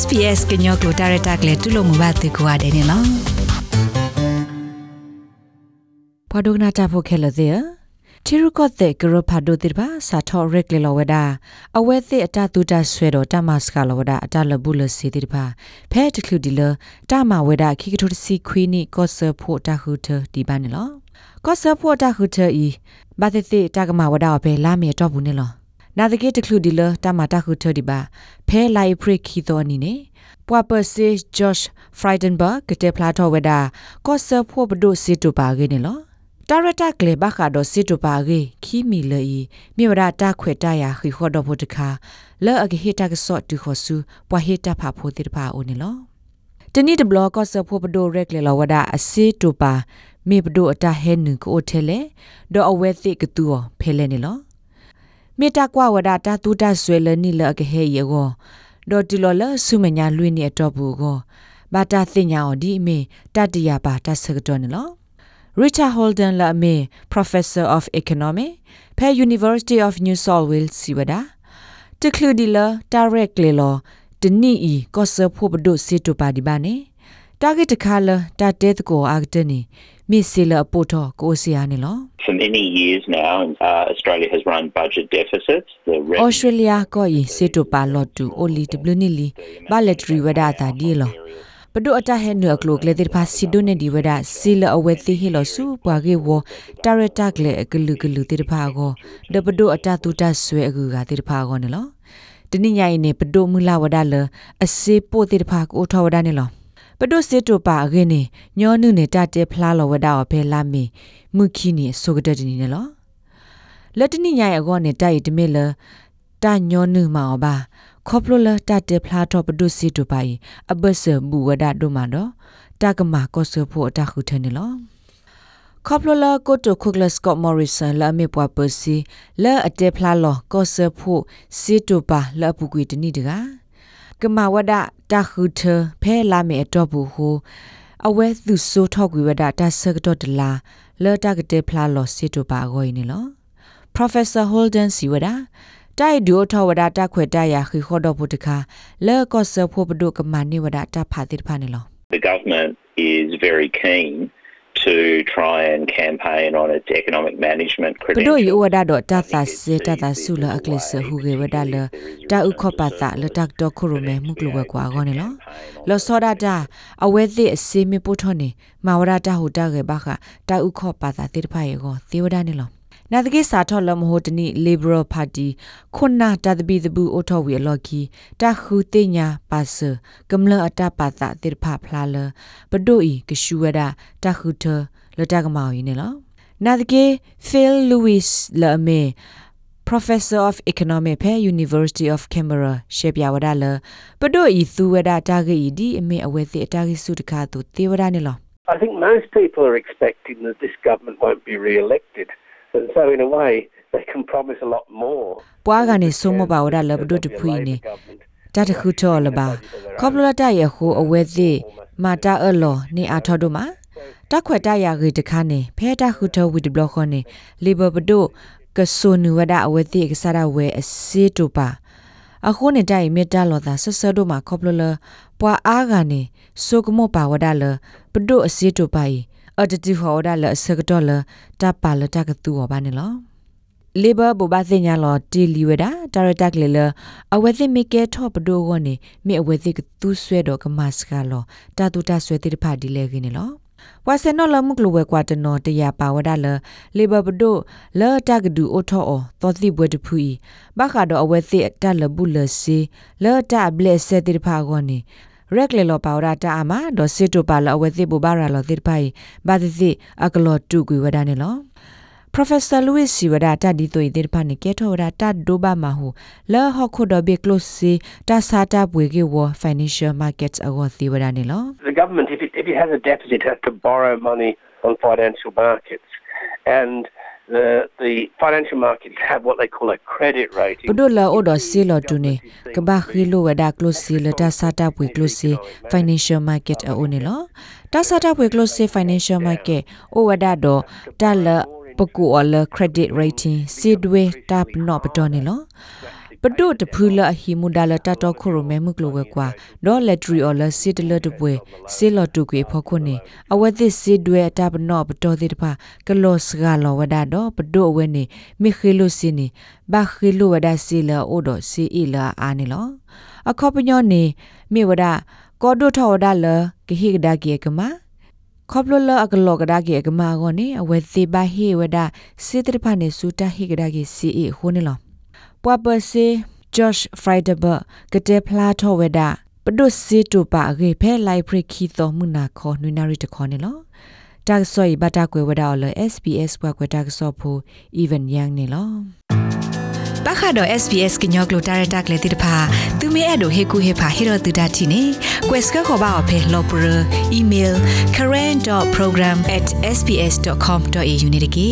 SPS ကညောကိုဒါရတာကလေးတူလို့မဘာတေကွာတယ်နော်ဘာဒုနာတာဖို့ခဲလို့သေးတီရုကော့တဲ့ဂရဖာဒိုတိဘာစာထောရက်လေလောဝဒါအဝဲတဲ့အတတူတဆွဲတော့တမစကလောဝဒါအတလဘူးလစီတိဘာဖဲတခုဒီလတမဝဒါခိကထုစီခွီနီကော့ဆာဖို့တခုထဒီပါနေလောကော့ဆာဖို့တခုထဤဘာတဲ့တကမဝဒါပဲလာမြေတော့ဘူးနေလော နာဒကေတခုဒီလတမတခုထဒီပါဖဲလိုက်ဖရခီတော်နီနေပွာပစေဂျော့ရှ်ဖရိုင်ဒန်ဘာကတဲ့ဖလာတော်ဝဒါကော့ဆာဖို့ဘဒိုစီတူပါကေနေလောတာရတာကလေဘခါဒိုစစ်တူပါဂေခီမီလေီမြေဝရတာခွေတရခိခောဒဖို့တခါလဲအကဟေတာကစော့တူခောဆူပွာဟေတာဖာဖို့တိတပါအိုနေလောတနိတဘလော့ကော့ဆဖို့ပဒိုရက်လေလောဝဒအစေတူပါမေပဒိုအတာဟဲနုကိုထဲလေဒေါ်အဝဲသိကတူဖဲလဲနေလော မေတာကွာဝဒတာတူတာဆွဲလနိလအကဟေယေကိုဒေါ်တီလောလဆုမညာလွိနေတော့ဘူးကိုဘာတာသိညာော်ဒီအမေတတရပါတဆကတော်နေလော Richard Holden la me Professor of Economy pe University of New South Wales siwada tiklu la direct le lo tni i ko se pho bdo se to pa di ba ne target takha la ta te ko agte ni mi se la po tho ko se ya ne lo For many years now, uh, Australia has run budget deficits. The Australia ko yi se to pa lo tu oli w ni li ba letri wada ta di lo ပဒုအတဟဲနုကလုကလေတိဖာစီဒိုနေဒီဝဒစီလအဝဲတိဟီလဆူပွားကေဝတာရတာကလေကလူကလူတိဖာကိုဒပဒုအတတူတဆွဲအကူကတိဖာကိုနေလောတနိညာယနေပဒုမူလာဝဒလအစေပိုတိဖာကိုထောဝဒနေလော ပဒုစေတုပါအင်းနေညောနုနေတတဲဖလားလောဝဒအဖဲလာမီမုခီနေဆိုကတဲ့နေနေလောလက်တနိညာယအကောနေတိုက်တမေလတညောနုမောပါခေါပလိုလာတတေဖလာတော့ပဒုစီတူပိုင်အဘဆဘူဝဒဒိုမန်တော့တကမာကောဆဖို့တခုထနေလောခေါပလိုလာကိုတိုခုကလစကော့မော်ရီဆန်လာမေပွားပစီလာအတေဖလာလောကောဆဖို့စီတူပါလာပူကွေတနိတက ကမဝဒတခုထဖဲလာမေအတော့ဘူးဟိုအဝဲသူဆိုထောက်ကွေဝဒတဆကတော့တလာလာတကတေဖလာလောစီတူပါဂိုင်းနေလော Professor Holden Siwada တိုင်ဒိုထဝဒတာခွေတရခိခောဒပုတခါလဲကောဆဖို့ပဒုကမနိဝဒတာဖာတိဖာနေလော The government is very keen to try and campaign on its economic management ပဒိုယဝဒတော့တသစေတသဆုလအကလစ်ဟူကေဝဒလတာဥခောပတာလတက်တော့ခုရမဲမှုကလဝကွာကောနေလောလောစောဒတာအဝဲသိအစေမပို့ထောနေမဝဒတာဟူတာကေဘခတာဥခောပတာတိဖာယေကိုသေဝဒ နေလောနာတကိစာထော်လမဟိုတနိ Liberal Party ခုနာတတပိတပူအိုထော်ဝီလော်ကီတခုတိညာပါစကမ္လအတပါတာတိဖဖလာလပဒိုဤကရှူဝဒတခုထလတကမောင်ယင်းနော်နာတကိ Phil Lewis လအမေ Professor of Economic pe University of Canberra ရှေပြဝဒလပဒိုဤသူဝဒတာဂီဒီအမေအဝဲသိအတာဂီစုတခါသူတေဝဒနေလော I think most people are expecting that this government won't be re-elected. And so in a way, they can promise a lot more. ပွားကနေစုံမပါဝရလဘဒုတဖွီနေတတခုထောလပါခေါပလတရဟိုအဝဲသိမာတာအလောနေအာထောတို့မှာတခွက်တရဂေတခါနေဖဲတခုထောဝီဒဘလခွန်နေလီဘဘဒုကဆုနဝဒအဝဲသိကစားရဝဲအစေတူပါအခုနေတိုင်မေတ္တာလောသာဆဆတို့မှာခေါပလလပွာအားကနေစုကမောပါဝဒလဘဒုအစေတူပါ အတတိဟောဒါလဆကတော်လတပါလတကတူဟောပါနေလော labor ဘဘသိညာလောတီလီဝဒဒါရတက်လေလအဝဲသိမိကဲထော့ပဒိုဝနေမိအဝဲသိကသူးဆွဲတော့ကမစကလောတာတူတာဆွဲတိတဖာဒီလေခင်းနေလောဝါစနောလမှုကလဝဲကွာတနောတရပါဝဒလ labor ဘဒိုလောတကဒူအိုထောအောသောတိဘွဲတဖူီဘခါတော့အဝဲသိတက်လဘူးလစီလောတဘလက်ဆဲတိတဖာကောနေ ရက်လေလောပါဝရတာအမဒေါ်စစ်တိုပါလောဝဲသိဘူဘာရာလောသစ်ပိုင်ဘာသစ်အကလောတူကွေဝဒနေလော Professor Louis Siwada ta di toi dir phani ke thora ta do ba ma hu la ho kho do be close si ta sa ta bwe ge wo financial markets ago siwada ne lo The government if it, if it has a deficit has to borrow money on financial markets and the the financial markets have what they call a credit rating ပဒိုလာအိုဒစီလောတူနေကဘာခီလိုဝဒါကလိုစီလတာစာတာပွေကလိုစီ financial market အိုနေလောတာစာတာပွေကလိုစီ financial market အိုဝဒါတော့တလပကူအလ credit rating စီဒွေတပ်နော့ပတော်နေလော ပဒုတဖူလအဟီမူဒါလတတော်ခိုရမဲမှုကလိုဝဲကွာဒေါ်လက်ထရီအော်လစစ်တလတပွဲစေလတုကွေဖို့ခုနေအဝဲသစ်စစ်တွေအတပနော့ပတော်သေးတပါကလောစကလောဝဒါတော့ပဒုအဝဲနေမိခေလိုစင်းနေဘာခေလိုဝဒါစီလာအိုဒစီအီလာအာနေလောအခေါပညောနေမိဝဒါကောဒိုထောဒါလကဟိကဒါကေကမာခေါပလလအကလောကဒါကေကမာဂောနေအဝဲသေးဘာဟေဝဒါစစ်တဖာနေစူတာဟိကဒါကေစီအီဟိုနေလော ပွာပစေ Josh Friedberg ကတဲ့ဖလာထောဝဲတာပဒုစီတူပါရေဖဲလိုက်ဖရခီတော်မှုနာခေါ်နွိနာရီတခေါ်နေလောတာဆော့ဘတာကွယ်ဝဒါအော်လ SPS ဘွားကွယ်တာဆော့ဖို့ even young နေလောပခါတော့ SPS ကညောကလိုတာရတက်လေတိတဖာသူမဲအဲ့တို့ဟေကူဟေဖာဟေရတူဒတ်တီနေ quest ကခေါ်ပါအဖေလော်ပရ email current.program@sps.com.au နေတကေ